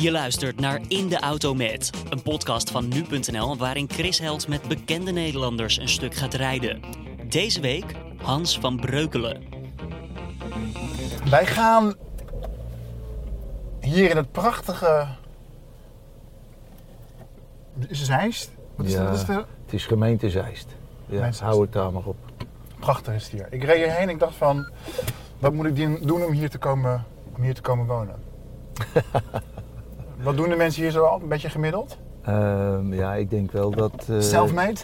Je luistert naar In de Auto Met, een podcast van nu.nl waarin Chris Held met bekende Nederlanders een stuk gaat rijden. Deze week Hans van Breukelen. Wij gaan hier in het prachtige. Is het Zeist? Wat is Ja. dat? Is de... Het is gemeente Zeist. Ja, Mensen- hou het daar maar op. Prachtig is het hier. Ik reed hierheen en ik dacht van, wat moet ik doen om hier te komen, om hier te komen wonen? wat doen de mensen hier zo al? Een beetje gemiddeld? Ehm, ja, ik denk wel dat... eh, Selfmade?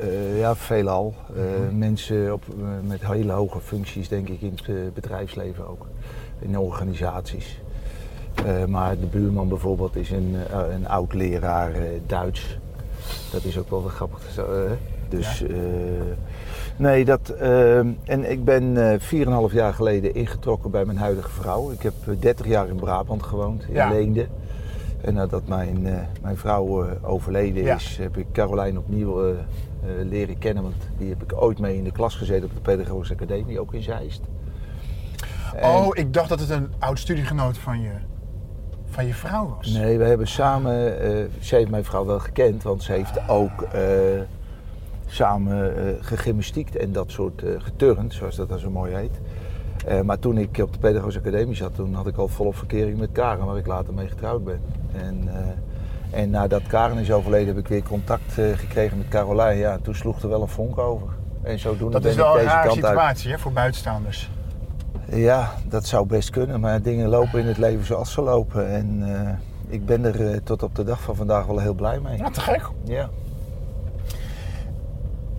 eh, ja, veelal. Mhm. Mensen op, met hele hoge functies, denk ik, in het bedrijfsleven ook. In organisaties. Maar de buurman bijvoorbeeld is een, een oud leraar Duits. Dat is ook wel wat grappig. Dus Ja. nee, dat. ehm, en ik ben eh 4,5 jaar geleden ingetrokken bij mijn huidige vrouw. Ik heb eh, 30 jaar in Brabant gewoond, in Ja. Leende. En nadat mijn, eh, mijn vrouw eh, overleden Ja. is, heb ik Carolijn opnieuw eh, leren kennen. Want die heb ik ooit mee in de klas gezeten op de Pedagogische Academie, ook in Zeist. En- Oh, ik dacht dat het een oud studiegenoot van je, van je vrouw was. Nee, we hebben samen, ze heeft mijn vrouw wel gekend, want ze heeft ook samen eh gegymnastiekt en dat soort geturnd, zoals dat dan zo mooi heet. Eh, maar toen ik op de Pedagogische Academie zat, toen had ik al volop verkering met Karen, waar ik later mee getrouwd ben. En, eh, en nadat Karen is overleden, heb ik weer contact eh, gekregen met Carolijn. Ja, toen sloeg er wel een vonk over. En zodoende dat ben is ik wel een rare situatie hè, voor buitenstaanders. Ja, dat zou best kunnen, maar dingen lopen in het leven zoals ze lopen. En ik ben er tot op de dag van vandaag wel heel blij mee. Ja, te gek. Ja.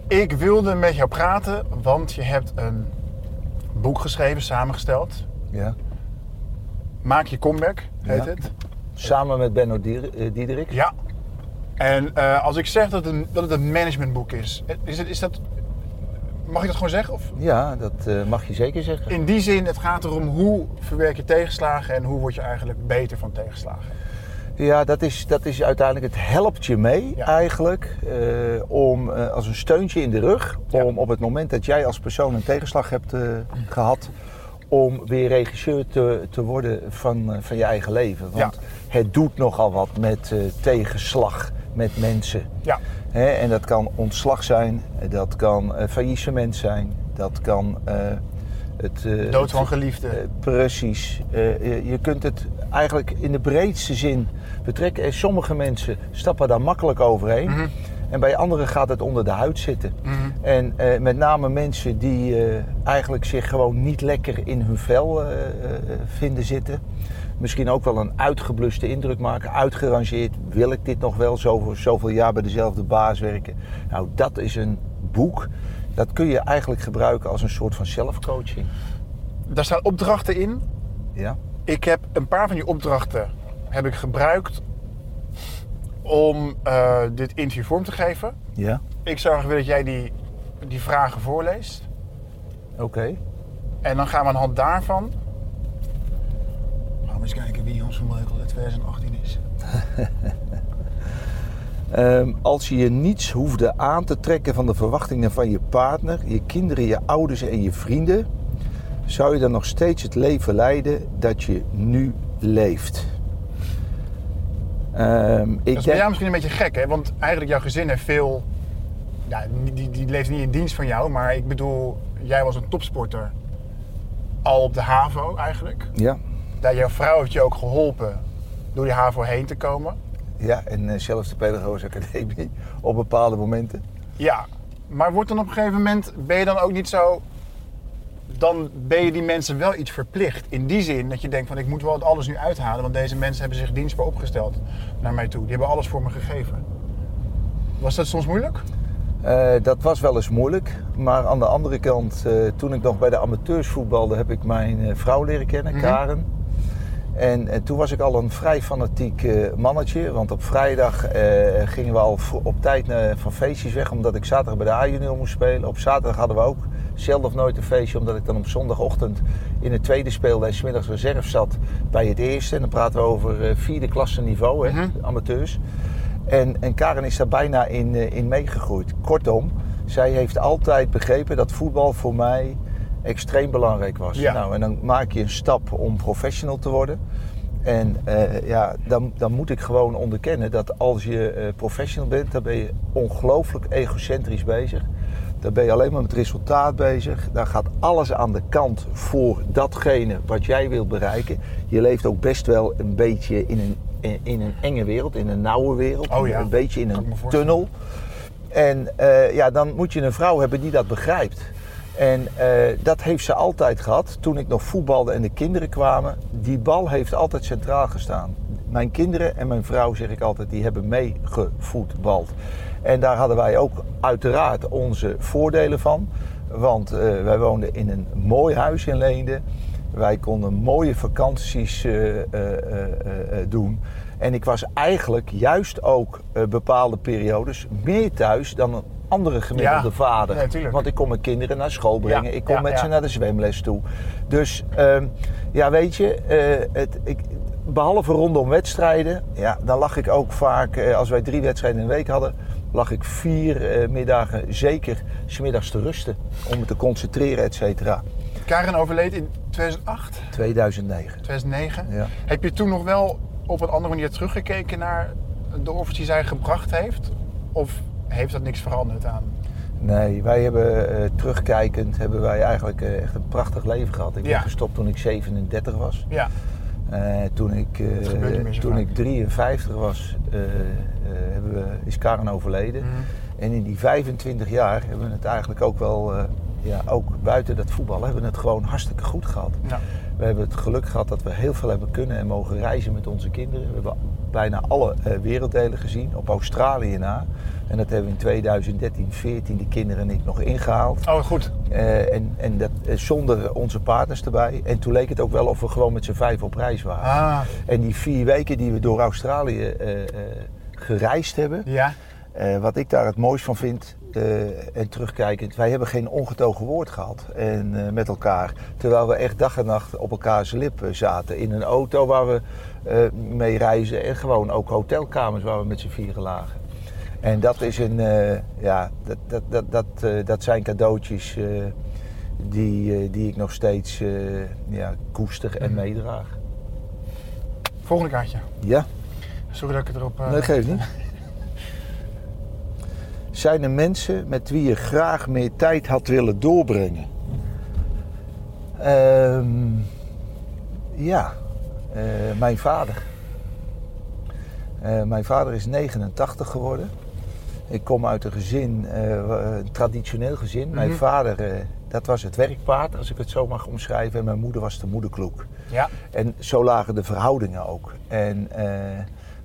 Ik wilde met jou praten, want je hebt een boek geschreven, samengesteld. ja. Maak je comeback, heet Ja. het. Samen met Benno eh, Diederik. Ja. En eh, als ik zeg dat het, een, dat het een managementboek is, is, het, is dat. Mag ik dat gewoon zeggen? Of? Ja, dat eh, mag je zeker zeggen. In die zin, het gaat erom hoe verwerk je tegenslagen en hoe word je eigenlijk beter van tegenslagen. Ja, dat is, dat is uiteindelijk, het helpt je mee Ja. eigenlijk eh, om eh, als een steuntje in de rug, Ja. om op het moment dat jij als persoon een tegenslag hebt eh, gehad, om weer regisseur te, te worden van, van je eigen leven. Want het doet nogal wat met tegenslag, met mensen. Ja, Hè, en dat kan ontslag zijn, dat kan faillissement zijn, dat kan het... eh, dood van geliefden. eh, precies. Eh, je, kunt het eigenlijk in de breedste zin betrekken. En sommige mensen stappen daar makkelijk overheen. Mhm. En bij anderen gaat het onder de huid zitten. Mhm. En met name mensen die eigenlijk zich gewoon niet lekker in hun vel vinden zitten. Misschien ook wel een uitgebluste indruk maken, uitgerangeerd. Wil ik dit nog wel zoveel, zoveel jaar bij dezelfde baas werken? Nou, dat is een boek. Dat kun je eigenlijk gebruiken als een soort van zelfcoaching. Daar staan opdrachten in. Ja? Ik heb een paar van die opdrachten heb ik gebruikt om eh, dit interview vorm te geven. Ja? Ik zou graag willen dat jij die, die vragen voorleest. Oké. En dan gaan we aan de hand daarvan. Gaan we eens kijken wie Hans van Breukelen uit 2018 is. Ehm, als je je niets hoefde aan te trekken van de verwachtingen van je partner, je kinderen, je ouders en je vrienden, zou je dan nog steeds het leven leiden dat je nu leeft. Ehm, ik Dat is bij denk, jou misschien een beetje gek, hè? Want eigenlijk jouw gezin heeft veel... Ja, die, die, leeft niet in dienst van jou, maar ik bedoel, jij was een topsporter. Al op de HAVO eigenlijk. ja, Dat jouw vrouw heeft je ook geholpen door die HAVO heen te komen. Ja, en eh, zelfs de Pedagogische Academie op bepaalde momenten. Ja, maar wordt dan op een gegeven moment, ben je dan ook niet zo... Dan ben je die mensen wel iets verplicht. In die zin dat je denkt van ik moet wel het alles nu uithalen. Want deze mensen hebben zich dienstbaar opgesteld naar mij toe. Die hebben alles voor me gegeven. Was dat soms moeilijk? Eh, dat was wel eens moeilijk. Maar aan de andere kant, eh, toen ik nog bij de amateurs voetbalde, heb ik mijn vrouw leren kennen, Mhm. Karen. En, en toen was ik al een vrij fanatiek eh, mannetje. Want op vrijdag eh, gingen we al op tijd eh, van feestjes weg, omdat ik zaterdag bij de A-junior moest spelen. Op zaterdag hadden we ook zelden of nooit een feestje, omdat ik dan op zondagochtend in het tweede speelde en 's middags reserve zat bij het eerste. En dan praten we over eh, vierde klasse niveau, hè, Mhm. amateurs. En, en Karen is daar bijna in, eh, in meegegroeid. Kortom, zij heeft altijd begrepen dat voetbal voor mij extreem belangrijk was. Ja. Nou, en dan maak je een stap om professional te worden. En eh, ja, dan, dan moet ik gewoon onderkennen dat als je eh, professional bent, dan ben je ongelooflijk egocentrisch bezig. Dan ben je alleen maar met resultaat bezig. Dan gaat alles aan de kant voor datgene wat jij wilt bereiken. Je leeft ook best wel een beetje in een, in- in een enge wereld, in een nauwe wereld. Oh ja, Een beetje in een tunnel. En eh, ja, dan moet je een vrouw hebben die dat begrijpt. En eh, dat heeft ze altijd gehad. Toen ik nog voetbalde en de kinderen kwamen, die bal heeft altijd centraal gestaan. Mijn kinderen en mijn vrouw, zeg ik altijd, die hebben meegevoetbald. En daar hadden wij ook uiteraard onze voordelen van. Want eh, wij woonden in een mooi huis in Leende. Wij konden mooie vakanties eh, doen. En ik was eigenlijk juist ook bepaalde periodes meer thuis dan andere gemiddelde Ja, vader. Want ik kon mijn kinderen naar school brengen. Ik kon met ze naar de zwemles toe. Dus ehm, ja, weet je, eh, het, ik, behalve rondom wedstrijden, ja, dan lag ik ook vaak, eh, als wij drie wedstrijden in de week hadden, lag ik vier eh, middagen zeker 's middags te rusten. Om me te concentreren, et cetera. Karen overleed in 2008, 2009. 2009. Ja. Heb je toen nog wel op een andere manier teruggekeken naar de offers die zij gebracht heeft? Of heeft dat niks veranderd aan? Nee, wij hebben eh, terugkijkend hebben wij eigenlijk eh, echt een prachtig leven gehad. Ik Ja. ben gestopt toen ik 37 was. Ja, Eh, toen ik, toen ik 53 was, hebben we, is Karen overleden. Mhm. En in die 25 jaar hebben we het eigenlijk ook wel, ja, ook buiten dat voetballen, hebben we het gewoon hartstikke goed gehad. ja. We hebben het geluk gehad dat we heel veel hebben kunnen en mogen reizen met onze kinderen. We hebben bijna alle eh, werelddelen gezien, op Australië na. En dat hebben we in 2013, 14 die kinderen en ik nog ingehaald. Oh, goed. Eh, en en dat, eh, zonder onze partners erbij. En toen leek het ook wel of we gewoon met z'n vijf op reis waren. Ah, En die vier weken die we door Australië gereisd hebben, ja. wat ik daar het mooist van vind, eh, en terugkijkend, wij hebben geen ongetogen woord gehad en, eh, met elkaar. Terwijl we echt dag en nacht op elkaars lip eh, zaten. In een auto waar we eh, mee reizen en gewoon ook hotelkamers waar we met z'n vieren lagen. En dat is een, ja, dat, dat, dat, dat, dat zijn cadeautjes die, die ik nog steeds ja, koester en meedraag. Volgende kaartje. Ja. Sorry dat ik het erop... Nee, geeft niet. Zijn er mensen met wie je graag meer tijd had willen doorbrengen? Ehm, ja, Eh, mijn vader. Eh, mijn vader is 89 geworden. Ik kom uit een gezin, eh, een traditioneel gezin. Mijn Mhm. vader, dat was het werkpaard, als ik het zo mag omschrijven. En mijn moeder was de moederkloek. Ja. En zo lagen de verhoudingen ook. En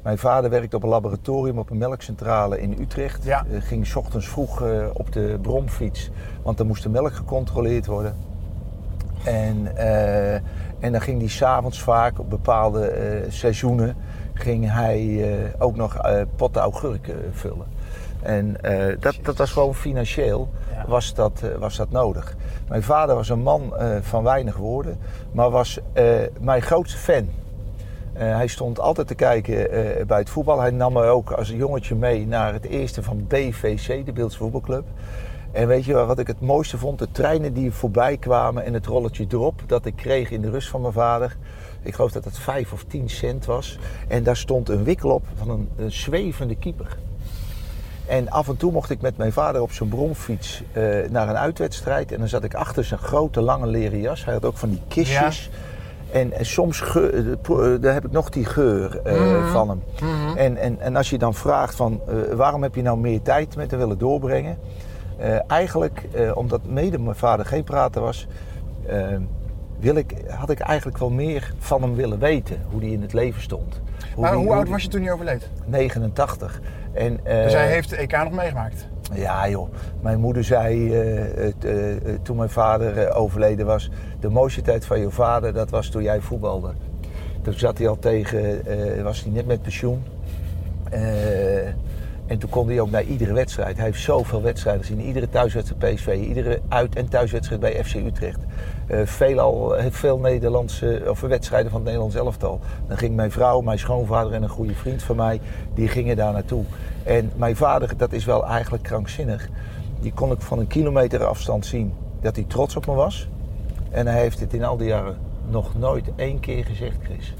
mijn vader werkte op een laboratorium op een melkcentrale in Utrecht. Ja. Eh, ging 's ochtends vroeg eh, op de bromfiets, want dan moest de melk gecontroleerd worden. En, eh, en dan ging hij s'avonds vaak op bepaalde seizoenen ging hij ook nog potten augurken vullen. En dat, dat was gewoon financieel Ja. was, dat, was dat nodig. Mijn vader was een man van weinig woorden, maar was mijn grootste fan. Eh, hij stond altijd te kijken eh, bij het voetbal. Hij nam me ook als jongetje mee naar het eerste van BVC, de Beeldse Voetbalclub. En weet je wat ik het mooiste vond? De treinen die voorbij kwamen en het rolletje erop dat ik kreeg in de rust van mijn vader. Ik geloof dat het 5 of 10 cent was. En daar stond een wikkel op van een, een zwevende keeper. En af en toe mocht ik met mijn vader op zijn bromfiets eh, naar een uitwedstrijd. En dan zat ik achter zijn grote lange leren jas. Hij had ook van die kistjes. En, en soms geur, eh, eh, daar heb ik nog die geur eh, Mhm. van hem. En, en, en als je dan vraagt van waarom heb je nou meer tijd met hem willen doorbrengen? Eigenlijk, omdat mede mijn vader geen prater was, wil ik, had ik eigenlijk wel meer van hem willen weten. Hoe hij in het leven stond. Maar die- hoe oud die- was je toen hij overleed? 89. En, Dus hij heeft de EK nog meegemaakt. ja joh, mijn moeder zei toen mijn vader overleden was... de mooiste tijd van je vader, dat was toen jij voetbalde. Toen zat hij al tegen, eh, was hij net met pensioen. Eh, en toen kon hij ook naar iedere wedstrijd. Hij heeft zoveel wedstrijden gezien. Iedere thuiswedstrijd PSV, iedere uit- en thuiswedstrijd bij FC Utrecht. Eh veelal, veel Nederlandse, of wedstrijden van het Nederlands elftal. Dan ging mijn vrouw, mijn schoonvader en een goede vriend van mij, die gingen daar naartoe. En mijn vader, dat is wel eigenlijk krankzinnig. Die kon ik van een kilometer afstand zien dat hij trots op me was. En hij heeft het in al die jaren nog nooit één keer gezegd, Chris.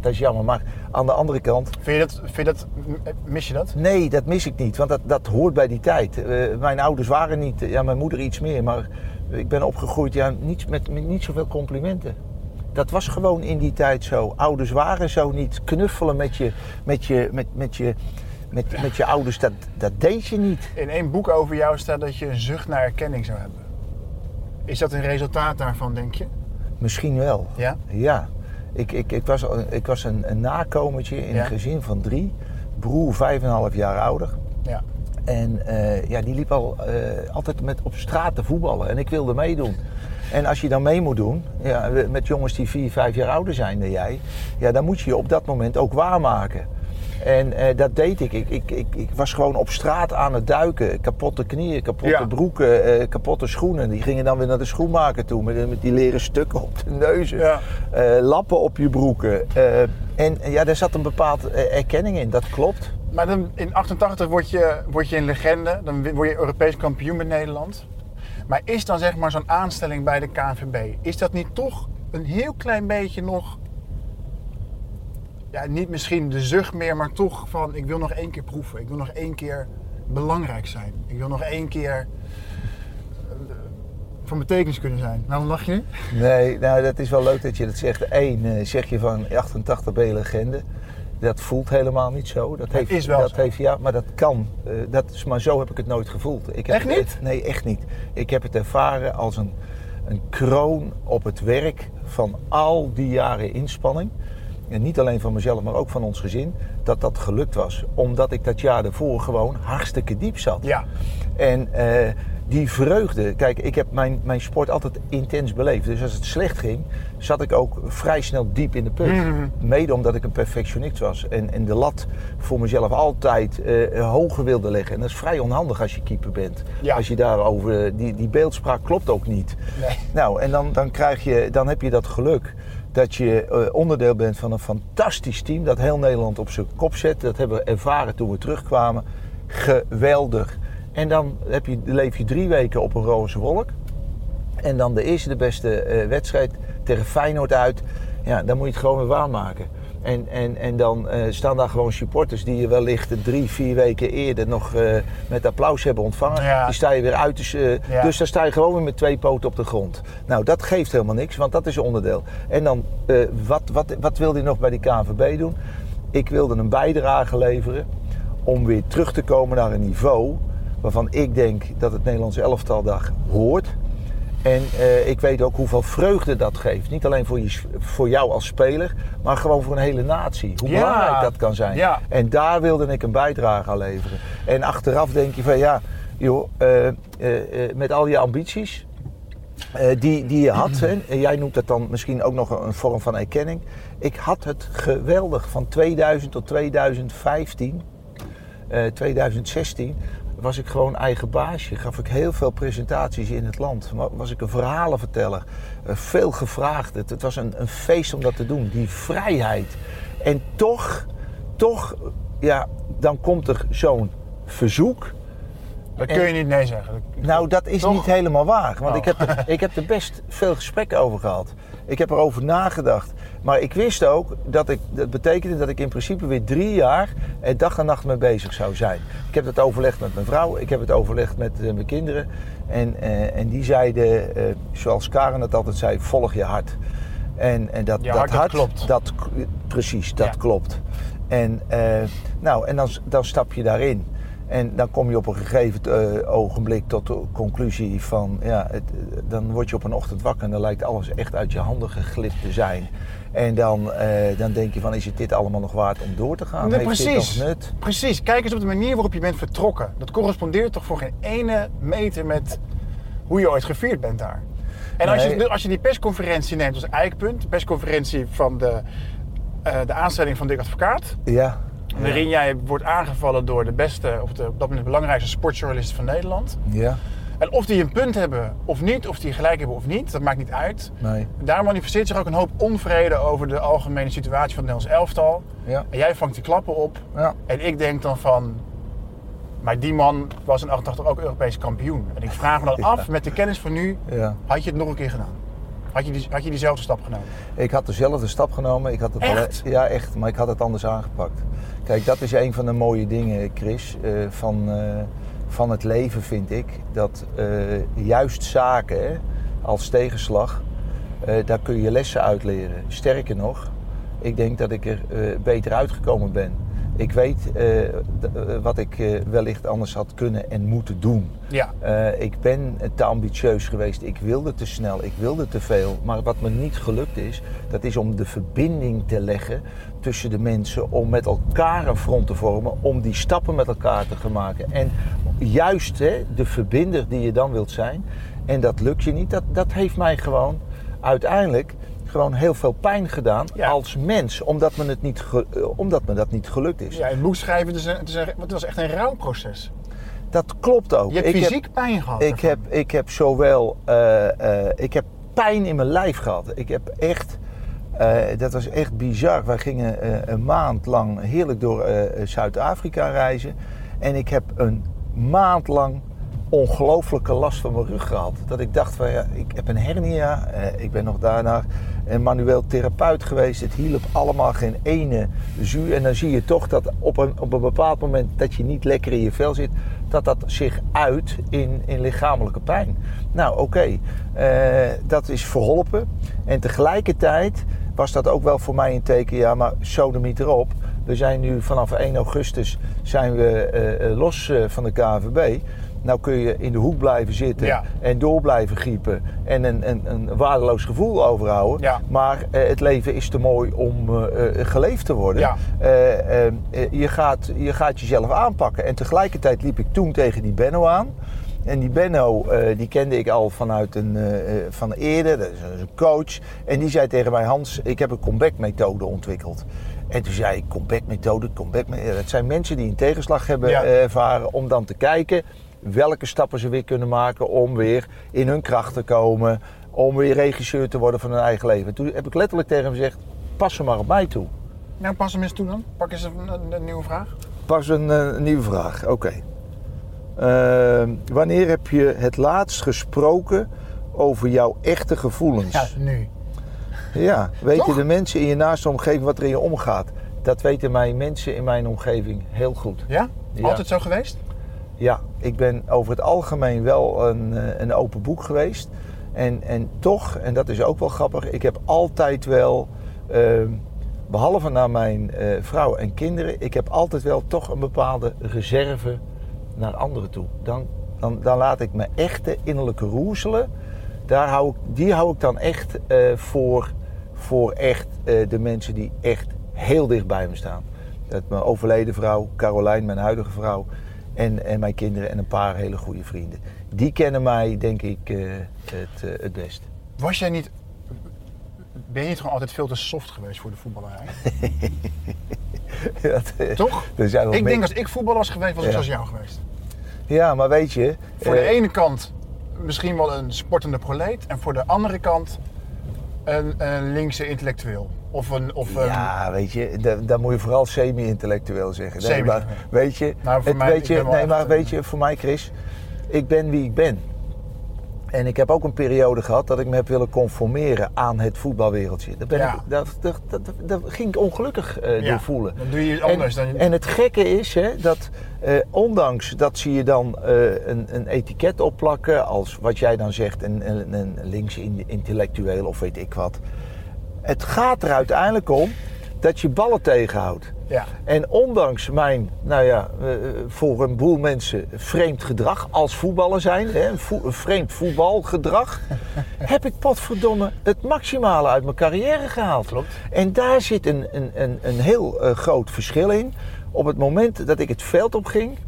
dat is jammer. Maar aan de andere kant, Vind je dat, vind je dat, mis je dat? nee, dat mis ik niet. Want dat, dat hoort bij die tijd. Eh, mijn ouders waren niet, ja, mijn moeder iets meer. Maar ik ben opgegroeid ja, niet, met, met niet zoveel complimenten. Dat was gewoon in die tijd zo. Ouders waren zo niet. Knuffelen met je, met je, met, met je, met, met je ouders, dat, dat deed je niet. In één boek over jou staat dat je een zucht naar erkenning zou hebben. Is dat een resultaat daarvan, denk je? Misschien wel. Ja? Ja. Ik, ik, ik was, ik was een, een nakomertje in Ja. een gezin van drie. Broer vijf en een half jaar ouder. Ja. En eh, ja, die liep al eh, altijd met op straat te voetballen. En ik wilde meedoen. En als je dan mee moet doen, ja, met jongens die vier, vijf jaar ouder zijn dan jij, ja, dan moet je je op dat moment ook waarmaken. En eh, dat deed ik. Ik, ik, ik. ik was gewoon op straat aan het duiken. Kapotte knieën, kapotte Ja. broeken, eh, kapotte schoenen. Die gingen dan weer naar de schoenmaker toe met, met die leren stukken op de neuzen. Ja. Eh, lappen op je broeken. En ja, daar zat een bepaalde erkenning in, dat klopt. Maar dan, in 88 word je, word je een legende. Dan word je Europees kampioen met Nederland. Maar is dan zeg maar zo'n aanstelling bij de KNVB... is dat niet toch een heel klein beetje nog... Ja, niet misschien de zucht meer, maar toch van... ik wil nog één keer proeven. Ik wil nog één keer belangrijk zijn. Ik wil nog één keer... eh, van betekenis kunnen zijn. Waarom lach je? Nee, nou dat is wel leuk dat je dat zegt. Eén, eh, zeg je van 88 ben je legende. Dat voelt helemaal niet zo. Dat heeft, is wel dat zo. Heeft, ja, maar dat kan. Eh, dat is, maar zo heb ik het nooit gevoeld. Ik heb Echt het- niet? nee, echt niet. Ik heb het ervaren als een, een kroon op het werk van al die jaren inspanning. En niet alleen van mezelf, maar ook van ons gezin. Dat dat gelukt was. Omdat ik dat jaar daarvoor gewoon hartstikke diep zat. Ja. En eh, die vreugde, kijk, ik heb mijn, mijn sport altijd intens beleefd. Dus als het slecht ging, zat ik ook vrij snel diep in de put. Mhm. Mede omdat ik een perfectionist was. En, en de lat voor mezelf altijd eh, hoger wilde leggen. En dat is vrij onhandig als je keeper bent. Ja. Als je daarover, die, die beeldspraak klopt ook niet. Nee. Nou, en dan, dan, krijg je, dan heb je dat geluk dat je eh, onderdeel bent van een fantastisch team dat heel Nederland op zijn kop zet. Dat hebben we ervaren toen we terugkwamen. Geweldig. En dan heb je, leef je drie weken op een roze wolk. En dan de eerste de beste eh, wedstrijd tegen Feyenoord uit. Ja, dan moet je het gewoon weer waarmaken. En, en, en dan eh, staan daar gewoon supporters die je wellicht drie, vier weken eerder nog eh, met applaus hebben ontvangen. Ja. Die sta je weer uit. Dus, Ja. dus dan sta je gewoon weer met twee poten op de grond. Nou, dat geeft helemaal niks, want dat is onderdeel. En dan, wat, wat, wat wilde je nog bij die KNVB doen? Ik wilde een bijdrage leveren om weer terug te komen naar een niveau waarvan ik denk dat het Nederlandse elftal daar hoort. En eh, ik weet ook hoeveel vreugde dat geeft. Niet alleen voor, je, voor jou als speler, maar gewoon voor een hele natie. Hoe Ja. belangrijk dat kan zijn. Ja. En daar wilde ik een bijdrage aan leveren. En achteraf denk je van ja, joh, eh, eh, met al je ambities die, die je had. Hè, en jij noemt dat dan misschien ook nog een vorm van erkenning. Ik had het geweldig van 2000 tot 2015, eh, 2016 was ik gewoon eigen baasje. Gaf ik heel veel presentaties in het land. Wa- Was ik een verhalenverteller. Eh, veel gevraagd. Het, het was een, een feest om dat te doen. Die vrijheid. En toch, toch, ja, dan komt er zo'n verzoek. Dat En- kun je niet nee zeggen. Nou, dat is Toch? niet helemaal waar. Want Oh. ik, heb er, ik heb er best veel gesprekken over gehad. Ik heb erover nagedacht. Maar ik wist ook dat ik, dat betekende dat ik in principe weer drie jaar er dag en nacht mee bezig zou zijn. Ik heb het overlegd met mijn vrouw, ik heb het overlegd met eh, mijn kinderen. En, eh, en die zeiden, eh, zoals Karen het altijd zei, volg je hart. En, en dat, Je hart, dat klopt. dat precies, dat Ja. klopt. En, eh, nou, en dan, dan stap je daarin. En dan kom je op een gegeven eh, ogenblik tot de conclusie van... Ja, het, dan word je op een ochtend wakker en dan lijkt alles echt uit je handen geglipt te zijn. En dan, eh, dan denk je van, is het dit allemaal nog waard om door te gaan? Nee, Heeft dit precies. nog nut? Precies. Kijk eens op de manier waarop je bent vertrokken. Dat correspondeert toch voor geen ene meter met hoe je ooit gevierd bent daar. En als, je, als je die persconferentie neemt als eikpunt, de persconferentie van de, eh, de aanstelling van Dick Advocaat, Ja. Waarin jij wordt aangevallen door de beste, of de, op dat moment belangrijkste sportjournalisten van Nederland. Ja. En of die een punt hebben of niet, of die gelijk hebben of niet, dat maakt niet uit. Nee. Daar manifesteert zich ook een hoop onvrede over de algemene situatie van het Nederlands elftal. Ja. En jij vangt die klappen op. Ja. En ik denk dan van, maar die man was in 88 ook Europees kampioen. En ik vraag me dan Ja. af, met de kennis van nu, had je het nog een keer gedaan? Had je, die, had je diezelfde stap genomen? Ik had dezelfde stap genomen. Ik had het Echt? Al, ja, echt. Maar ik had het anders aangepakt. Kijk, dat is een van de mooie dingen, Chris, eh, van, eh, van het leven, vind ik. Dat eh, juist zaken als tegenslag, daar kun je lessen uit leren. Sterker nog, ik denk dat ik er beter uitgekomen ben. Ik weet eh, eh, wat ik eh, wellicht anders had kunnen en moeten doen. Ja. Ik ben te ambitieus geweest. Ik wilde te snel. Ik wilde te veel. Maar wat me niet gelukt is, dat is om de verbinding te leggen tussen de mensen. Om met elkaar een front te vormen. Om die stappen met elkaar te gaan maken. En juist hè, de verbinder die je dan wilt zijn. En dat lukt je niet. Dat, dat heeft mij gewoon uiteindelijk gewoon heel veel pijn gedaan Ja. als mens. Omdat me, het niet eh, omdat me dat niet gelukt is. Ja, het boek schrijven, het, is een, het, is een- het was echt een rouwproces. Dat klopt ook. Je hebt Ik heb- fysiek pijn gehad. Ik heb, ik heb zowel eh, eh, ik heb pijn in mijn lijf gehad. Ik heb echt, dat was echt bizar. Wij gingen een maand lang heerlijk door Zuid-Afrika reizen. En ik heb een maand lang ongelooflijke last van mijn rug gehad. Dat ik dacht van ja, ik heb een hernia. Ik ben nog daarna een manueel therapeut geweest. Het hielp allemaal geen ene zuur. En dan zie je toch dat op een, op een bepaald moment dat je niet lekker in je vel zit, dat dat zich uit in, in lichamelijke pijn. Nou oké, eh, dat is verholpen. En tegelijkertijd was dat ook wel voor mij een teken, ja maar sodemiet erop. We zijn nu vanaf 1 augustus zijn we eh, eh, los van de KNVB. Nou kun je in de hoek blijven zitten Ja. en door blijven griepen en een, een, een waardeloos gevoel overhouden. Ja. Maar eh, het leven is te mooi om eh, eh, geleefd te worden. Ja. Je, gaat, je gaat jezelf aanpakken. En tegelijkertijd liep ik toen tegen die Benno aan. En die Benno, die kende ik al vanuit een, van eerder. Dat is een coach. En die zei tegen mij, Hans, ik heb een comeback methode ontwikkeld. En toen zei ik, comeback methode, comeback methode. Dat zijn mensen die een tegenslag hebben Ja. ervaren om dan te kijken welke stappen ze weer kunnen maken om weer in hun kracht te komen. Om weer regisseur te worden van hun eigen leven. Toen heb ik letterlijk tegen hem gezegd, pas ze maar op mij toe. Nou, pas hem eens toe dan. Pak eens een, een, een nieuwe vraag. Pas een, eh, nieuwe vraag. Oké. Eh, wanneer heb je het laatst gesproken over jouw echte gevoelens? Ja, nu. Ja, weten Toch? de mensen in je naaste omgeving wat er in je omgaat? Dat weten mijn mensen in mijn omgeving heel goed. Ja? Ja. Altijd zo geweest? Ja, ik ben over het algemeen wel een, eh, een open boek geweest. En, en toch, en dat is ook wel grappig, ik heb altijd wel, eh, behalve naar mijn eh, vrouw en kinderen, ik heb altijd wel toch een bepaalde reserve naar anderen toe. Dan, dan, dan laat ik mijn echte innerlijke roezelen, daar hou ik, die hou ik dan echt eh, voor, voor echt de mensen die echt heel dicht bij me staan. Mijn overleden vrouw, Carolijn, mijn huidige vrouw, en, en mijn kinderen en een paar hele goede vrienden. Die kennen mij, denk ik, eh, het, eh, het best. Was jij niet... Ben je niet gewoon altijd veel te soft geweest voor de voetballerij? Dat, eh, Toch? Ik denk als ik voetballer was geweest, was ik Ja. zoals jou geweest. Ja, maar weet je... Voor de ene kant misschien wel een sportende proleet. En voor de andere kant een, een linkse intellectueel. Of een... Of een Ja, weet je, da- dan moet je vooral semi-intellectueel zeggen. Nee, maar weet je, Nou, het, mij- weet je, nee, maar weet je, voor mij Chris, ik ben wie ik ben. En ik heb ook een periode gehad dat ik me heb willen conformeren aan het voetbalwereldje. Daar, ben Ja. ik, daar, daar, daar, daar ging ik ongelukkig Ja, door voelen. dan doe je anders en, dan je- En het gekke is hè, dat eh, ondanks dat zie je dan eh, een, een etiket opplakken als wat jij dan zegt, een, een, een links in- intellectueel of weet ik wat. Het gaat er uiteindelijk om dat je ballen tegenhoudt. Ja. En ondanks mijn, nou ja, eh, voor een boel mensen vreemd gedrag als voetballer zijn, hè, een vreemd voetbalgedrag, heb ik potverdomme het maximale uit mijn carrière gehaald. Klopt. En daar zit een, een, een, een heel eh, groot verschil in. Op het moment dat ik het veld op ging,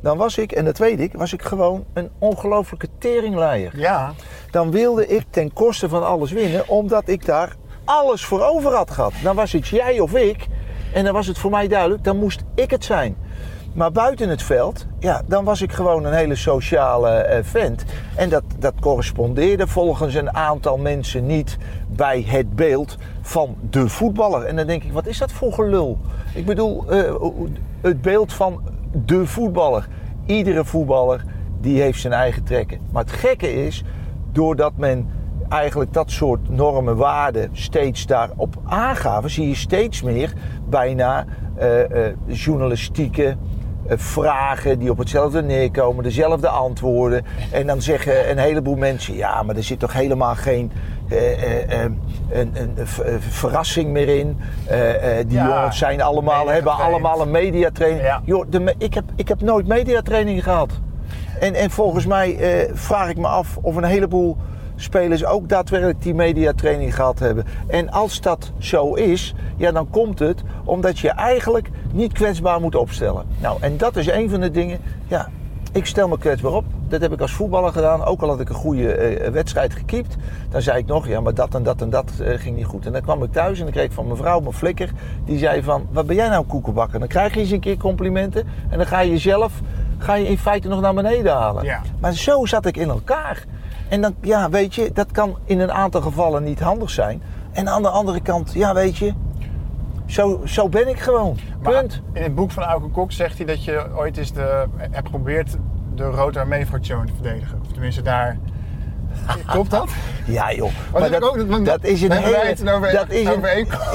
dan was ik, en dat weet ik, was ik gewoon een ongelofelijke teringleier. Ja. Dan wilde ik ten koste van alles winnen, omdat ik daar alles voor over had gehad. Dan was het jij of ik, en dan was het voor mij duidelijk, dan moest ik het zijn. Maar buiten het veld, ja, dan was ik gewoon een hele sociale eh, vent. En dat, dat correspondeerde volgens een aantal mensen niet bij het beeld van de voetballer. En dan denk ik, wat is dat voor gelul? Ik bedoel, eh, het beeld van de voetballer. Iedere voetballer die heeft zijn eigen trekken. Maar het gekke is, doordat men eigenlijk dat soort normen, waarden steeds daarop aangaven, zie je steeds meer bijna eh, eh, journalistieke eh, vragen die op hetzelfde neerkomen, dezelfde antwoorden. En dan zeggen een heleboel mensen: ja, maar er zit toch helemaal geen. een, een, een ver- verrassing meer in. Die Ja, jongens zijn allemaal, hebben allemaal een mediatraining. Ja. Joh, de, ik, heb, ik heb nooit mediatraining gehad. En, en volgens mij vraag ik me af of een heleboel spelers ook daadwerkelijk die mediatraining gehad hebben. En als dat zo is, ja, dan komt het omdat je eigenlijk niet kwetsbaar moet opstellen. Nou, en dat is een van de dingen. Ja, ik stel me kwetsbaar op. Dat heb ik als voetballer gedaan. Ook al had ik een goede eh, wedstrijd gekiept. Dan zei ik nog, ja, maar dat en dat en dat eh, ging niet goed. En dan kwam ik thuis en dan kreeg ik van mijn vrouw, mijn flikker. Die zei van, wat ben jij nou koekenbakker? Dan krijg je eens een keer complimenten. En dan ga je jezelf, ga je in feite nog naar beneden halen. Ja. Maar zo zat ik in elkaar. En dan, ja, weet je, dat kan in een aantal gevallen niet handig zijn. En aan de andere kant, ja, weet je, zo, zo ben ik gewoon. Maar Punt. in het boek van Auke Kok zegt hij dat je ooit eens de, hebt geprobeerd de Rood Armee-fractie te verdedigen. Of tenminste daar... Klopt dat? Ja, joh. Maar dat, ook, want dat is een hele. over, dat is een,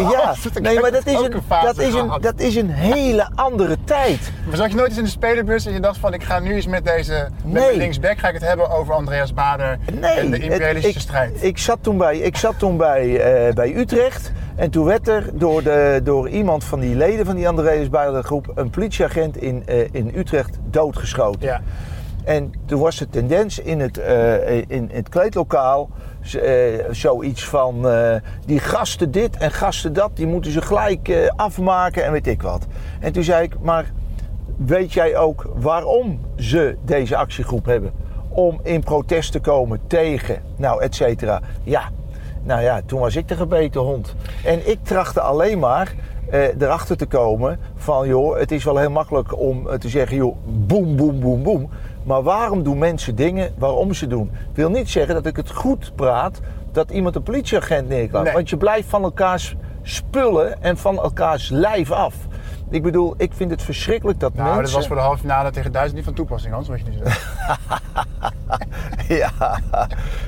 ja, nee, maar dat is een, dat is een, dat is een hele andere tijd. Maar zat je nooit eens in de spelerbus en je dacht van ik ga nu eens met deze met Nee. mijn linksback ga ik het hebben over Andreas Bader Nee, en de imperialistische strijd. Ik zat toen bij, ik zat toen bij, eh, bij Utrecht. En toen werd er door, de, door iemand van die leden van die Andreas Bijler groep... een politieagent in, eh, in Utrecht doodgeschoten. ja. En toen was de tendens in het, eh, in het kleedlokaal eh, zoiets van... eh, die gasten dit en gasten dat, die moeten ze gelijk eh, afmaken en weet ik wat. En toen zei ik, maar weet jij ook waarom ze deze actiegroep hebben? Om in protest te komen tegen, nou, et cetera. Ja, nou ja, toen was ik de gebeten hond. En ik trachtte alleen maar eh, erachter te komen van... joh, het is wel heel makkelijk om eh, te zeggen... joh, boem, boem, boem, boem. Maar waarom doen mensen dingen waarom ze doen? Wil niet zeggen dat ik het goed praat... dat iemand een politieagent neerklapt. Nee. Want je blijft van elkaars spullen en van elkaars lijf af. Ik bedoel, ik vind het verschrikkelijk dat Nou, mensen... dat was voor de halve finale tegen Duitsland niet van toepassing, Hans, wat je nu zegt. Ja,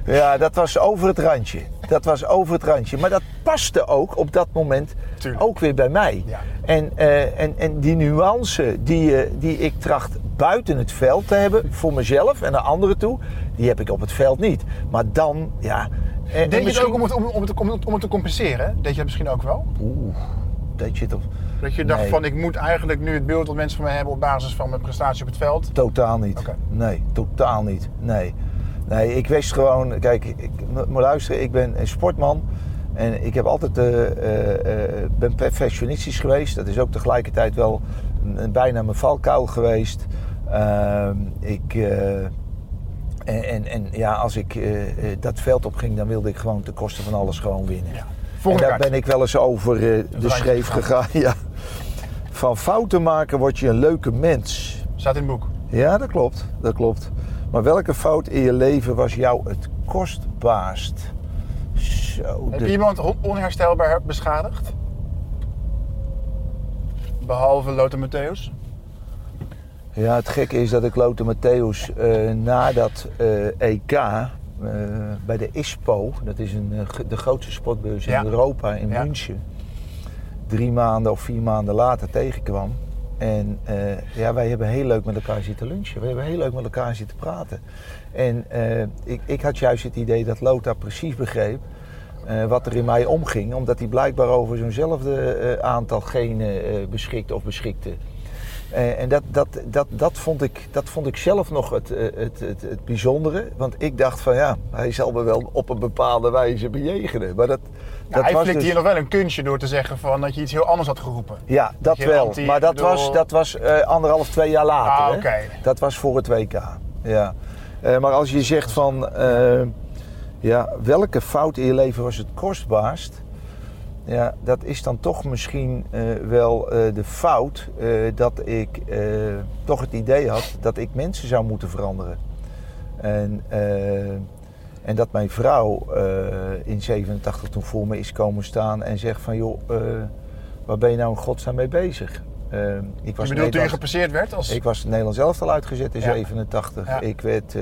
ja, dat was over het randje. Dat was over het randje. Maar dat paste ook op dat moment Tuurlijk. ook weer bij mij. Ja. En, eh, en, en die nuance die, eh, die ik tracht buiten het veld te hebben, voor mezelf en naar anderen toe, die heb ik op het veld niet. Maar dan, ja. eh, en Deed je het ook om het, om, om, het, om, het, om het te compenseren? Deed je dat misschien ook wel? Oeh, op. Dat je dacht Nee. van ik moet eigenlijk nu het beeld dat mensen van mij hebben op basis van mijn prestatie op het veld. Totaal niet. Nee, totaal niet. Nee. Nee, ik wist gewoon, kijk, ik, m- maar luister, ik ben een sportman. En ik heb altijd, eh, ben perfectionistisch geweest. Dat is ook tegelijkertijd wel een- bijna mijn valkuil geweest. Ehm, ik, en, en, en ja, als ik dat veld opging, dan wilde ik gewoon ten koste van alles gewoon winnen. Ja. En daar ben ik wel eens over eh, de schreef gegaan. Ja. Van fouten maken word je een leuke mens. Staat in het boek. Ja, dat klopt. Dat klopt. Maar welke fout in je leven was jou het kostbaarst? Zo. Heb de- je iemand on- onherstelbaar beschadigd? Behalve Lothar Matthäus? Ja, het gekke is dat ik Lothar Matthäus eh na dat EK eh, bij de ISPO, dat is een, eh, de grootste sportbeurs Ja. in Europa, in Ja. München, drie maanden of vier maanden later tegenkwam. En eh, ja, wij hebben heel leuk met elkaar zitten lunchen. We hebben heel leuk met elkaar zitten praten. En eh, ik, ik had juist het idee dat Lothar precies begreep eh, wat er in mij omging. Omdat hij blijkbaar over zo'nzelfde eh, aantal genen eh, beschikte of beschikte. Eh, en dat, dat, dat, dat, vond ik, dat vond ik zelf nog het, eh, het, het, het bijzondere. Want ik dacht van ja, hij zal me wel op een bepaalde wijze bejegenen. Maar dat, dat hij was flikte dus- hier nog wel een kunstje door te zeggen van dat je iets heel anders had geroepen. Ja, dat wel. anti- maar dat bedoel- was, dat was eh, anderhalf, twee jaar later. Ah, hè? Dat was voor het WK. Ja. Maar als je zegt van, ja, welke fout in je leven was het kostbaarst? Ja, dat is dan toch misschien eh, wel eh, de fout eh, dat ik toch het idee had dat ik mensen zou moeten veranderen. En, en dat mijn vrouw in 87 toen voor me is komen staan en zegt van joh, waar ben je nou in godsnaam mee bezig? Eh, ik was Je bedoelt toen je gepasseerd werd als... ik was Nederlands elftal uitgezet in Ja. 87. Ja. Ik werd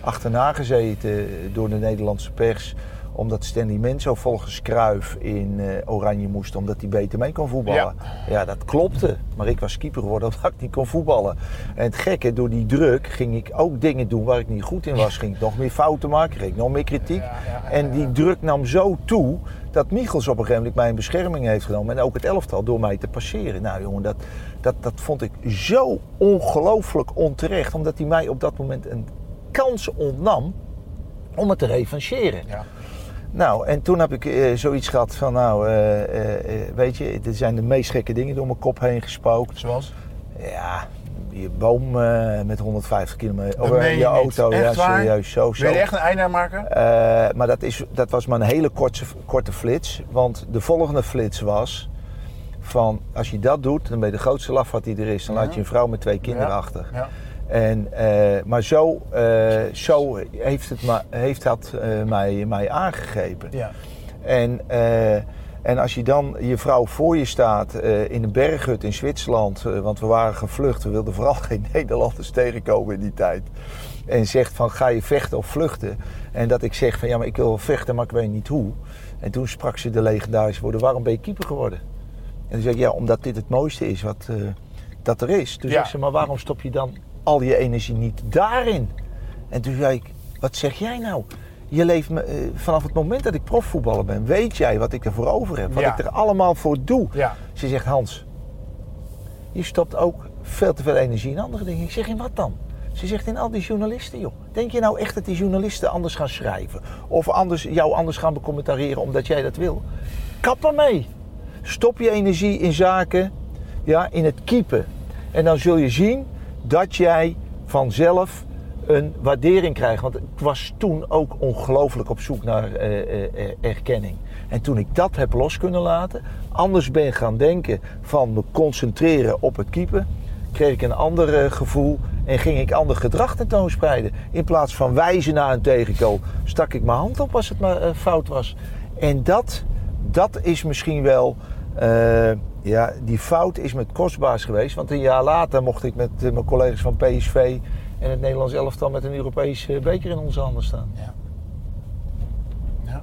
achterna gezeten door de Nederlandse pers. Omdat Stanley Menzo volgens Cruijff in eh, Oranje moest, omdat hij beter mee kon voetballen. Ja. dat klopte. Maar ik was keeper geworden omdat ik niet kon voetballen. En het gekke, door die druk ging ik ook dingen doen waar ik niet goed in was. Ging ik nog meer fouten maken, kreeg ik nog meer kritiek. En die druk nam zo toe dat Michels op een gegeven moment mij in bescherming heeft genomen. En ook het elftal door mij te passeren. Nou jongen, dat, dat, dat vond ik zo ongelooflijk onterecht. Omdat hij mij op dat moment een kans ontnam om het te revancheren. Ja. Nou, en toen heb ik uh, zoiets gehad van, nou, uh, uh, weet je, er zijn de meest gekke dingen door mijn kop heen gespookt. Zoals? Ja, je boom met 150 kilometer. Of je, je auto, ja, serieus. Zo, zo. Wil je echt een einde maken? maar dat, is, dat was maar een hele korte, korte flits. Want de volgende flits was van, als je dat doet, dan ben je de grootste laf wat die er is. Dan laat je een vrouw met twee kinderen ja. achter. Ja. En, uh, maar zo, uh, zo heeft, het ma heeft dat uh, mij, mij aangegrepen. Ja. En, en als je dan je vrouw voor je staat in een berghut in Zwitserland, want we waren gevlucht, we wilden vooral geen Nederlanders tegenkomen in die tijd. En zegt van ga je vechten of vluchten? En dat ik zeg van ja, maar ik wil vechten, maar ik weet niet hoe. En toen sprak ze de legendarische woorden, waarom ben je keeper geworden? En toen zei ik ja, omdat dit het mooiste is wat dat er is. Toen ja. zei ze, maar waarom stop je dan al je energie niet daarin. En toen zei ik, wat zeg jij nou? Je leeft me, uh, vanaf het moment dat ik profvoetballer ben, weet jij wat ik ervoor over heb, wat ik er allemaal voor doe. Ja. Ze zegt, Hans, je stopt ook veel te veel energie in andere dingen. Ik zeg, in wat dan? Ze zegt, in al die journalisten, joh. Denk je nou echt dat die journalisten anders gaan schrijven? Of anders, jou anders gaan becommentareren omdat jij dat wil? Kap ermee. Stop je energie in zaken, ja, in het keepen. En dan zul je zien dat jij vanzelf een waardering krijgt. Want ik was toen ook ongelooflijk op zoek naar uh, uh, erkenning. En toen ik dat heb los kunnen laten, anders ben gaan denken van me concentreren op het keeper, kreeg ik een ander gevoel en ging ik ander gedrag tentoonspreiden. In plaats van wijzen naar een tegenkool, stak ik mijn hand op als het maar fout was. En dat, dat is misschien wel ja, die fout is met kostbaars geweest. Want een jaar later mocht ik met uh, mijn collega's van PSV en het Nederlands elftal met een Europese beker in onze handen staan. Ja. Ja.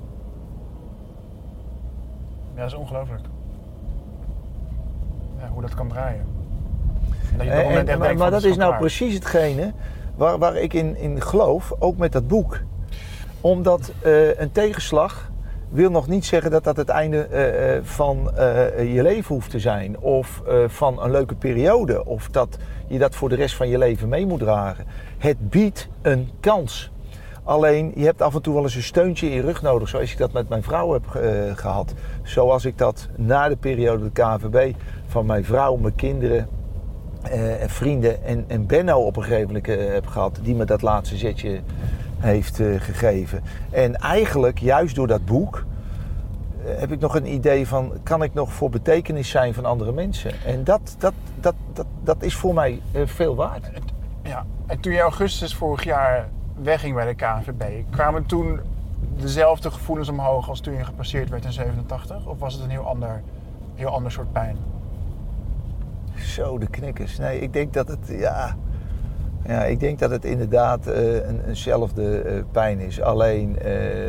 Ja, dat is ongelooflijk. Ja, hoe dat kan draaien. Dat en, en, maar, maar dat is nou precies hetgene waar, waar ik in, in geloof, ook met dat boek. Omdat uh, een tegenslag wil nog niet zeggen dat dat het einde uh, van uh, je leven hoeft te zijn. Of van een leuke periode. Of dat je dat voor de rest van je leven mee moet dragen. Het biedt een kans. Alleen je hebt af en toe wel eens een steuntje in je rug nodig. Zoals ik dat met mijn vrouw heb gehad. Zoals ik dat na de periode de KVB van mijn vrouw, mijn kinderen. en vrienden en, en Benno op een gegeven moment heb gehad. Die me dat laatste zetje heeft uh, gegeven. En eigenlijk, juist door dat boek, uh, heb ik nog een idee van... kan ik nog voor betekenis zijn van andere mensen? En dat, dat, dat, dat, dat is voor mij uh, veel waard. Ja, en toen je augustus vorig jaar wegging bij de KNVB... kwamen toen dezelfde gevoelens omhoog als toen je gepasseerd werd in 87? Of was het een heel ander, heel ander soort pijn? Zo, de knikkers. Nee, ik denk dat het... Ja, ja, ik denk dat het inderdaad uh, een, eenzelfde uh, pijn is. Alleen uh,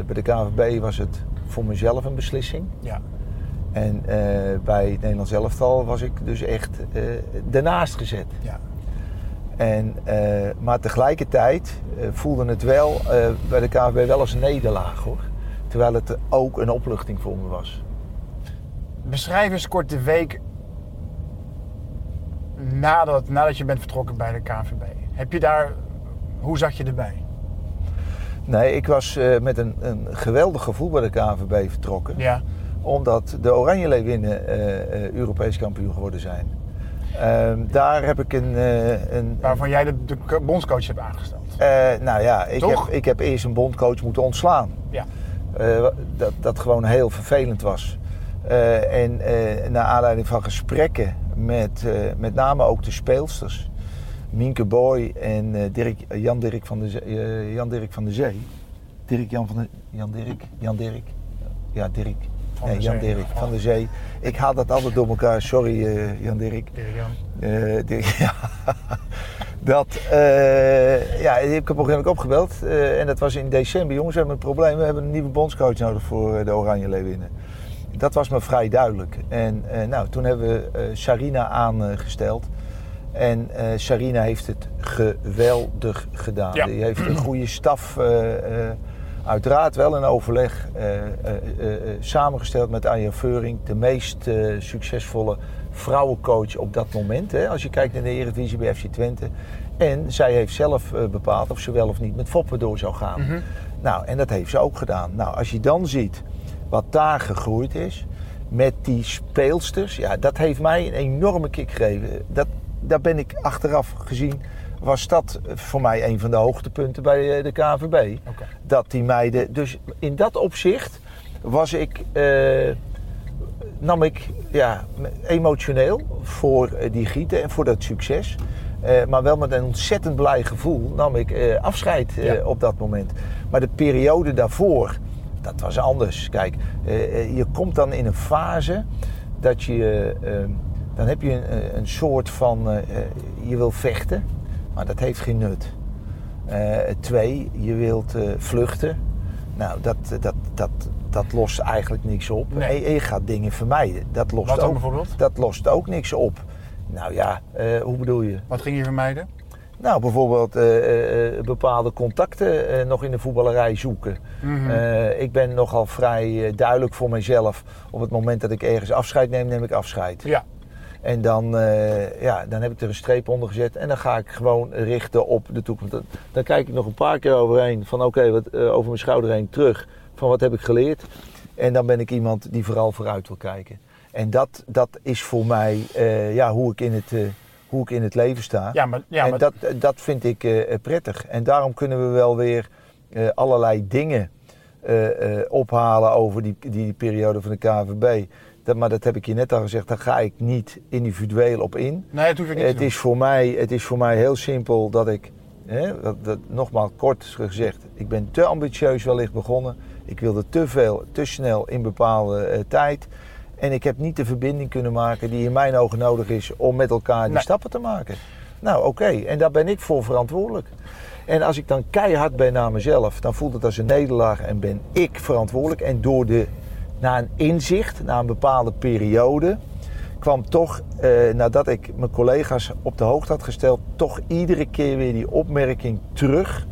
bij de KVB was het voor mezelf een beslissing. Ja. En bij het Nederlands elftal was ik dus echt daarnaast gezet. Ja. En, maar tegelijkertijd voelde het wel bij de KVB wel als een nederlaag hoor. Terwijl het ook een opluchting voor me was. Beschrijf eens kort de week nadat, nadat je bent vertrokken bij de KVB. Heb je daar, hoe zat je erbij? Nee, ik was uh, met een, een geweldig gevoel bij de KNVB vertrokken. Ja. Omdat de Oranje Leeuwinnen uh, uh, Europees kampioen geworden zijn. Ehm, daar heb ik een, een... Waarvan jij de, de bondscoach hebt aangesteld. nou ja, ik heb, ik heb eerst een bondcoach moeten ontslaan. Ja. dat, dat gewoon heel vervelend was. en naar aanleiding van gesprekken met met name ook de speelsters Minke Boy en uh, Dirk, uh, Jan Dirk van de Zee. Uh, Jan Dirk van de Zee. Dirk Jan van de Jan Dirk. Jan Dirk. Ja, Dirk. Van nee, Jan Dirk van de Zee. Ik haal dat altijd door elkaar. Sorry, Jan Dirk. Dirk Jan. Dirk, ja. Dat, eh, ja, ik heb op een gegeven moment opgebeld. eh, en dat was in december. Jongens, we hebben een probleem. We hebben een nieuwe bondscoach nodig voor eh, de Oranje Leeuwinnen. Dat was me vrij duidelijk. En eh, nou, toen hebben we eh, Sarina aangesteld. En eh, Sarina heeft het geweldig gedaan. Ja. Die heeft een goede staf, uiteraard wel in overleg, samengesteld met Anja Veuring. De meest succesvolle vrouwencoach op dat moment. Hè, als je kijkt naar de Eredivisie bij FC Twente. En zij heeft zelf bepaald of ze wel of niet met Foppen door zou gaan. Mhm. Nou, en dat heeft ze ook gedaan. Nou, als je dan ziet wat daar gegroeid is met die speelsters, ja, dat heeft mij een enorme kick gegeven. Dat, daar ben ik achteraf gezien, was dat voor mij een van de hoogtepunten bij eh, de KVB. Dat die meiden, dus in dat opzicht was ik, eh, nam ik ja, emotioneel voor eh, die gieten en voor dat succes. Eh, maar wel met een ontzettend blij gevoel nam ik eh, afscheid eh, Ja. op dat moment. Maar de periode daarvoor, dat was anders. Kijk, eh, eh, je komt dan in een fase dat je, eh, dan heb je een, eh, een soort van, je wil vechten, maar dat heeft geen nut. Twee, je wilt vluchten. Nou, dat, dat, dat, dat lost eigenlijk niks op. Nee. En je gaat dingen vermijden. Dat lost, Wat ook, bijvoorbeeld? dat lost ook niks op. Nou ja, hoe bedoel je? Wat ging je vermijden? Nou, bijvoorbeeld eh, eh, bepaalde contacten eh, nog in de voetballerij zoeken. Mhm. Eh, ik ben nogal vrij eh, duidelijk voor mezelf. Op het moment dat ik ergens afscheid neem, neem ik afscheid. Ja. En dan, eh, ja, dan heb ik er een streep onder gezet en dan ga ik gewoon richten op de toekomst. Dan, dan kijk ik nog een paar keer overheen van oké, wat eh, over mijn schouder heen terug van wat heb ik geleerd. En dan ben ik iemand die vooral vooruit wil kijken. En dat, dat is voor mij eh, ja, hoe, ik in het, eh, hoe ik in het leven sta. Ja, maar, ja, en maar dat, dat vind ik eh, prettig. En daarom kunnen we wel weer eh, allerlei dingen eh, eh, ophalen over die, die periode van de KVB. Dat, maar dat heb ik je net al gezegd, daar ga ik niet individueel op in. nee, dat hoef ik niet Het is, voor mij, het is voor mij heel simpel dat ik, hè, dat, dat, nogmaals kort gezegd, ik ben te ambitieus wellicht begonnen. Ik wilde te veel, te snel in bepaalde eh, tijd. En ik heb niet de verbinding kunnen maken die in mijn ogen nodig is om met elkaar die Nee. stappen te maken. Nou oké, en daar ben ik voor verantwoordelijk. En als ik dan keihard ben naar mezelf, dan voelt het als een nederlaag en ben ik verantwoordelijk. En door de, na een inzicht, na een bepaalde periode, kwam toch, eh, nadat ik mijn collega's op de hoogte had gesteld, toch iedere keer weer die opmerking terug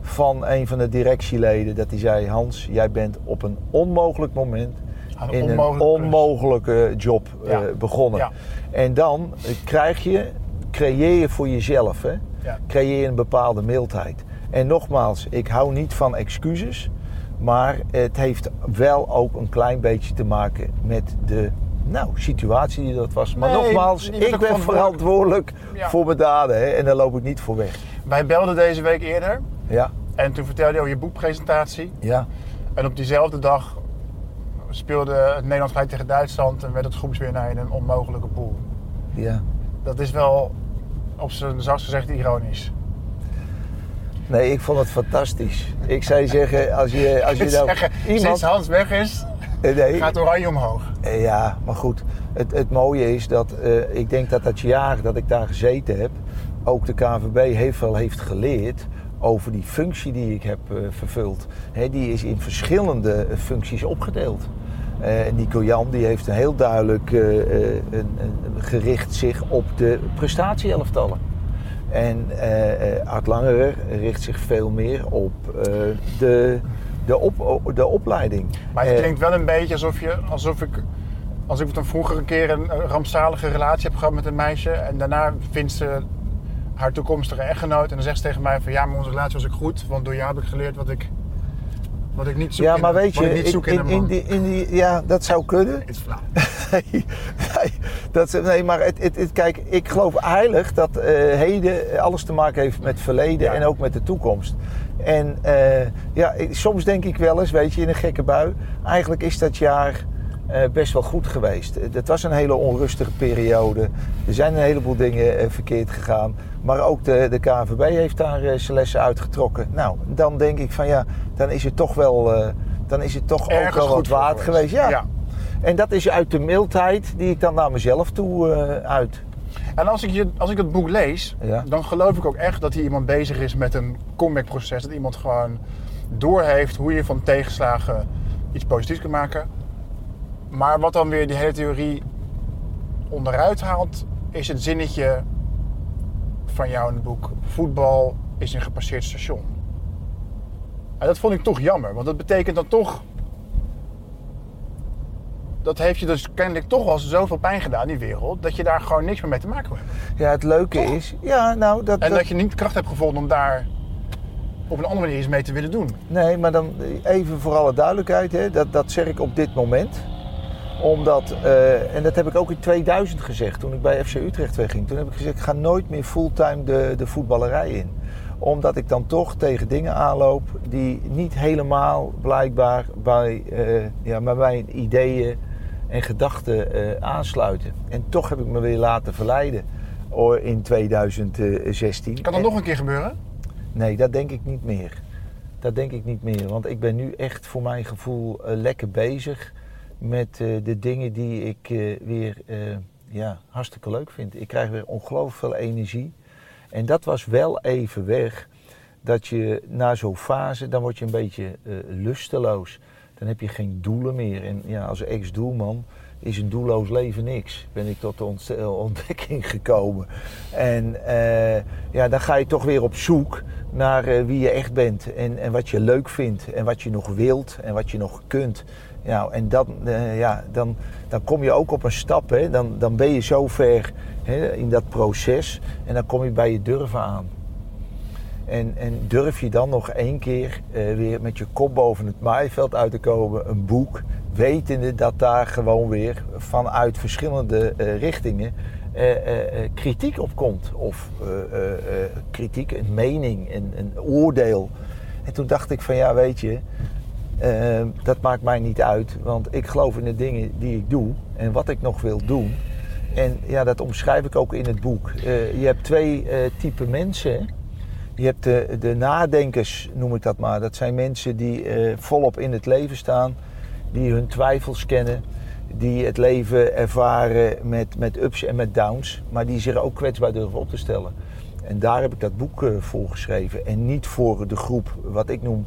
van een van de directieleden. Dat hij zei, Hans, jij bent op een onmogelijk moment een in een onmogelijke klus. onmogelijke job eh, begonnen. Ja. En dan eh, krijg je, creëer je voor jezelf, hè, Ja. creëer een bepaalde mildheid. En nogmaals, ik hou niet van excuses, maar het heeft wel ook een klein beetje te maken met de nou, situatie die dat was. Maar Nee, nogmaals, ik ben verantwoordelijk. voor mijn daden hè, en daar loop ik niet voor weg. Wij belden deze week eerder Ja, en toen vertelde je over je boekpresentatie. ja, En op diezelfde dag speelde het Nederland gelijk tegen Duitsland en werd het groepswinnaar in een onmogelijke pool. ja. Dat is wel op zijn zachtst gezegd ironisch. Nee, ik vond het fantastisch. Ik zou je zeggen, als je, als je nou Zeggen, iemand... Sinds Hans weg is, Nee, gaat Oranje omhoog. Eh, Ja, maar goed. Het, het mooie is dat eh, ik denk dat dat jaar dat ik daar gezeten heb, ook de KVB heel veel heeft geleerd over die functie die ik heb eh, vervuld. Hè, die is in verschillende functies opgedeeld. Eh, Nico Jan die heeft een heel duidelijk eh, eh, een, een, gericht zich op de prestatieelftallen. En eh, Art Langerer richt zich veel meer op de, de, op, de opleiding. Maar het klinkt wel een beetje alsof, je, alsof ik, als ik een keer een, rampzalige relatie heb gehad met een meisje. En daarna vindt ze haar toekomstige echtgenoot. En dan zegt ze tegen mij van ja, maar onze relatie was ook goed. Want door jou heb ik geleerd wat ik, wat ik niet zoek Ja, in, maar weet je, ik in, in, die, in die, ja, dat zou kunnen. Het is flauw. Nee, nee, dat, is- nee maar het, het, het- kijk, ik geloof heilig dat eh, heden alles te maken heeft met verleden Ja. en ook met de toekomst. En eh, ja, soms denk ik wel eens, weet je, in een gekke bui, eigenlijk is dat jaar best wel goed geweest. Het was een hele onrustige periode. Er zijn een heleboel dingen eh, verkeerd gegaan. Maar ook de, de KNVB heeft daar eh, zijn lessen uitgetrokken. Nou, dan denk ik van ja, dan is het toch wel, eh, dan is het toch ook wel wat waard geweest. Ja. ja. En dat is uit de mildheid die ik dan naar mezelf toe eh, uit. En En als ik, je, als ik het boek lees, Ja. dan geloof ik ook echt dat hier iemand bezig is met een comeback-proces. Dat iemand gewoon doorheeft hoe je van tegenslagen iets positiefs kan maken. Maar wat dan weer die hele theorie onderuit haalt, is het zinnetje van jou in het boek: voetbal is een gepasseerd station. En dat vond ik toch jammer, want dat betekent dan toch. Dat heeft je dus kennelijk toch al zoveel pijn gedaan, die wereld, dat je daar gewoon niks meer mee te maken hebben. Ja, het leuke is... Ja, nou, dat... En dat- dat je niet kracht hebt gevonden om daar op een andere manier iets mee te willen doen. Nee, maar dan even voor alle duidelijkheid, hè, dat, dat zeg ik op dit moment. Omdat, eh, en dat heb ik ook in 2000 gezegd, toen ik bij FC Utrecht wegging. Toen heb ik gezegd, ik ga nooit meer fulltime de, de voetballerij in. Omdat ik dan toch tegen dingen aanloop die niet helemaal blijkbaar bij, eh, ja, bij mijn ideeën en gedachten eh, aansluiten. En toch heb ik me weer laten verleiden in 2016. Kan dat En- nog een keer gebeuren? Nee, dat denk ik niet meer. Dat denk ik niet meer. Want ik ben nu echt voor mijn gevoel lekker bezig met eh, de dingen die ik eh, weer eh, ja, hartstikke leuk vind. Ik krijg weer ongelooflijk veel energie. En dat was wel even weg. Dat je na zo'n fase, dan word je een beetje lusteloos. Dan heb je geen doelen meer. En ja, als ex-doelman is een doelloos leven niks. Ben ik tot de ont- ontdekking gekomen. En ja, dan ga je toch weer op zoek naar wie je echt bent. En, en wat je leuk vindt. En wat je nog wilt. En wat je nog kunt. Ja, en dan, eh, ja, dan, dan kom je ook op een stap. Hè. Dan, dan ben je zo ver hè, in dat proces. En dan kom je bij je durven aan. En, en durf je dan nog één keer eh, weer met je kop boven het maaiveld uit te komen, een boek, wetende dat daar gewoon weer vanuit verschillende eh, richtingen kritiek op komt. Of kritiek, een mening, een, een oordeel. En toen dacht ik van ja, weet je, eh, dat maakt mij niet uit, want ik geloof in de dingen die ik doe en wat ik nog wil doen. En ja, dat omschrijf ik ook in het boek. Eh, je hebt twee eh typen mensen. Je hebt de, de nadenkers, noem ik dat maar. Dat zijn mensen die eh, volop in het leven staan, die hun twijfels kennen, die het leven ervaren met, met ups en met downs, maar die zich ook kwetsbaar durven op te stellen. En daar heb ik dat boek voor geschreven. En niet voor de groep, wat ik noem,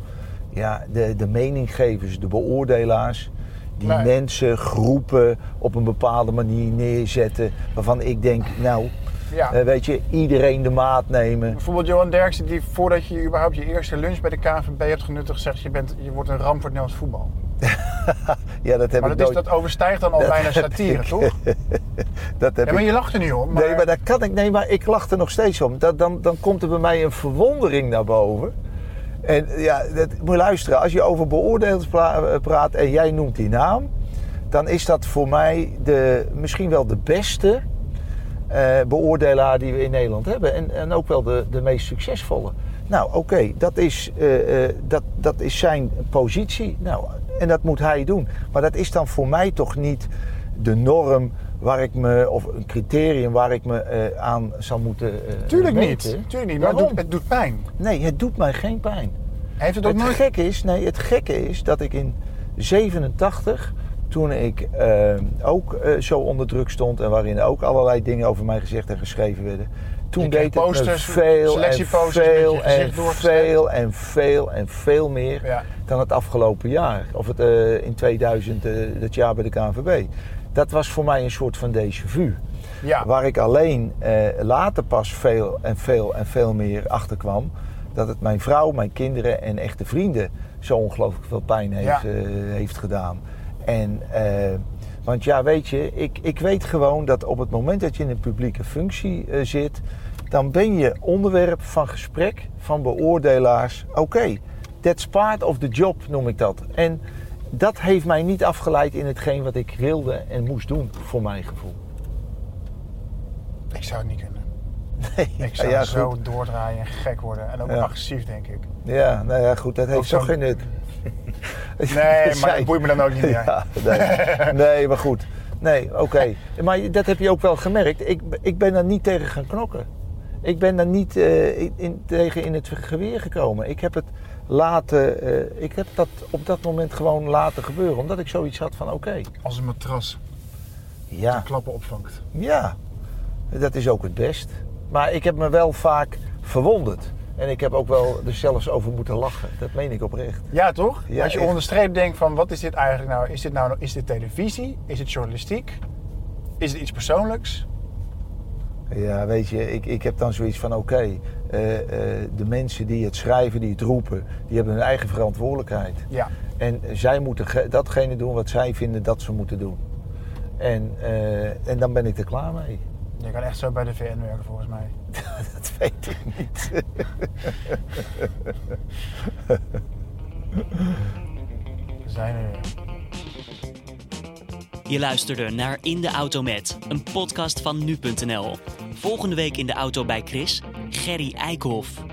ja, de, de meninggevers, de beoordelaars. Die Nee. mensen, groepen op een bepaalde manier neerzetten. Waarvan ik denk, nou, Ja. eh, weet je, iedereen de maat nemen. Bijvoorbeeld Johan Derksen, die voordat je überhaupt je eerste lunch bij de KNVB hebt genuttigd, zegt je, bent, je wordt een ramp voor het Nederlands voetbal. Ja, dat heb Maar ik dat, is, nooit. dat overstijgt dan al Dat bijna satire, ik- toch? dat heb Ja, maar ik- je lacht er nu om. Maar, Nee, maar dat kan ik. Nee, maar ik lach er nog steeds om. Dat, dan, dan komt er bij mij een verwondering naar boven. En ja, dat, moet je luisteren. Als je over beoordeeld eh, praat en jij noemt die naam, dan is dat voor mij de, misschien wel de beste eh, beoordelaar die we in Nederland hebben. En, en ook wel de, de meest succesvolle. Nou, oké, dat, is, eh, dat, dat is zijn positie. Nou, en dat moet hij doen. Maar dat is dan voor mij toch niet de norm waar ik me, of een criterium waar ik me eh, aan zou moeten. eh, Tuurlijk niet. Tuurlijk niet. Maar het doet, het doet pijn. Nee, het doet mij geen pijn. Heeft het ook Het nooit... gekke is, nee, het gekke is dat ik in 87, toen ik eh, ook zo onder druk stond en waarin ook allerlei dingen over mij gezegd en geschreven werden, toen deed het posters, veel en veel en veel en veel en veel meer Ja. dan het afgelopen jaar. Of het in 2000, eh, dat jaar bij de KNVB. Dat was voor mij een soort van déjà vu. Ja. Waar ik alleen eh, later pas veel en veel en veel meer achter kwam. Dat het mijn vrouw, mijn kinderen en echte vrienden zo ongelooflijk veel pijn heeft, Ja. eh, heeft gedaan. En, eh, want ja, weet je, ik, ik weet gewoon dat op het moment dat je in een publieke functie eh, zit, dan ben je onderwerp van gesprek van beoordelaars. Oké, that's part of the job noem ik dat. En dat heeft mij niet afgeleid in hetgeen wat ik wilde en moest doen, voor mijn gevoel. Ik zou het niet kunnen. Nee, Ik zou ja, zo goed. doordraaien en gek worden. En ook Ja. agressief, denk ik. Ja, nou ja, goed, dat heeft toch geen nut. Nee, maar dat boeit me dan ook niet meer. Ja, nee. nee, maar goed. Nee, oké. Maar dat heb je ook wel gemerkt. Ik, ik ben daar niet tegen gaan knokken. Ik ben daar niet eh, in- tegen in het geweer gekomen. Ik heb het laten, eh, ik heb dat op dat moment gewoon laten gebeuren. Omdat ik zoiets had van oké, Als een matras ja, klappen opvangt. ja. Dat is ook het best. Maar ik heb me wel vaak verwonderd. En ik heb ook wel er zelfs over moeten lachen. Dat meen ik oprecht. Ja, toch? Ja, Als je echt. onderstreept denkt van wat is dit eigenlijk nou? Is dit nou is dit televisie? Is het journalistiek? Is het iets persoonlijks? Ja, weet je, ik, ik heb dan zoiets van: oké, eh, eh, de mensen die het schrijven, die het roepen, die hebben hun eigen verantwoordelijkheid. Ja. En zij moeten ge- datgene doen wat zij vinden dat ze moeten doen. En, eh, en dan ben ik er klaar mee. Je kan echt zo bij de VN werken volgens mij. Dat weet ik niet. We zijn er weer. Je luisterde naar In de Auto Met, een podcast van nu.nl. Volgende week in de auto bij Chris, Gerry Eikhoff.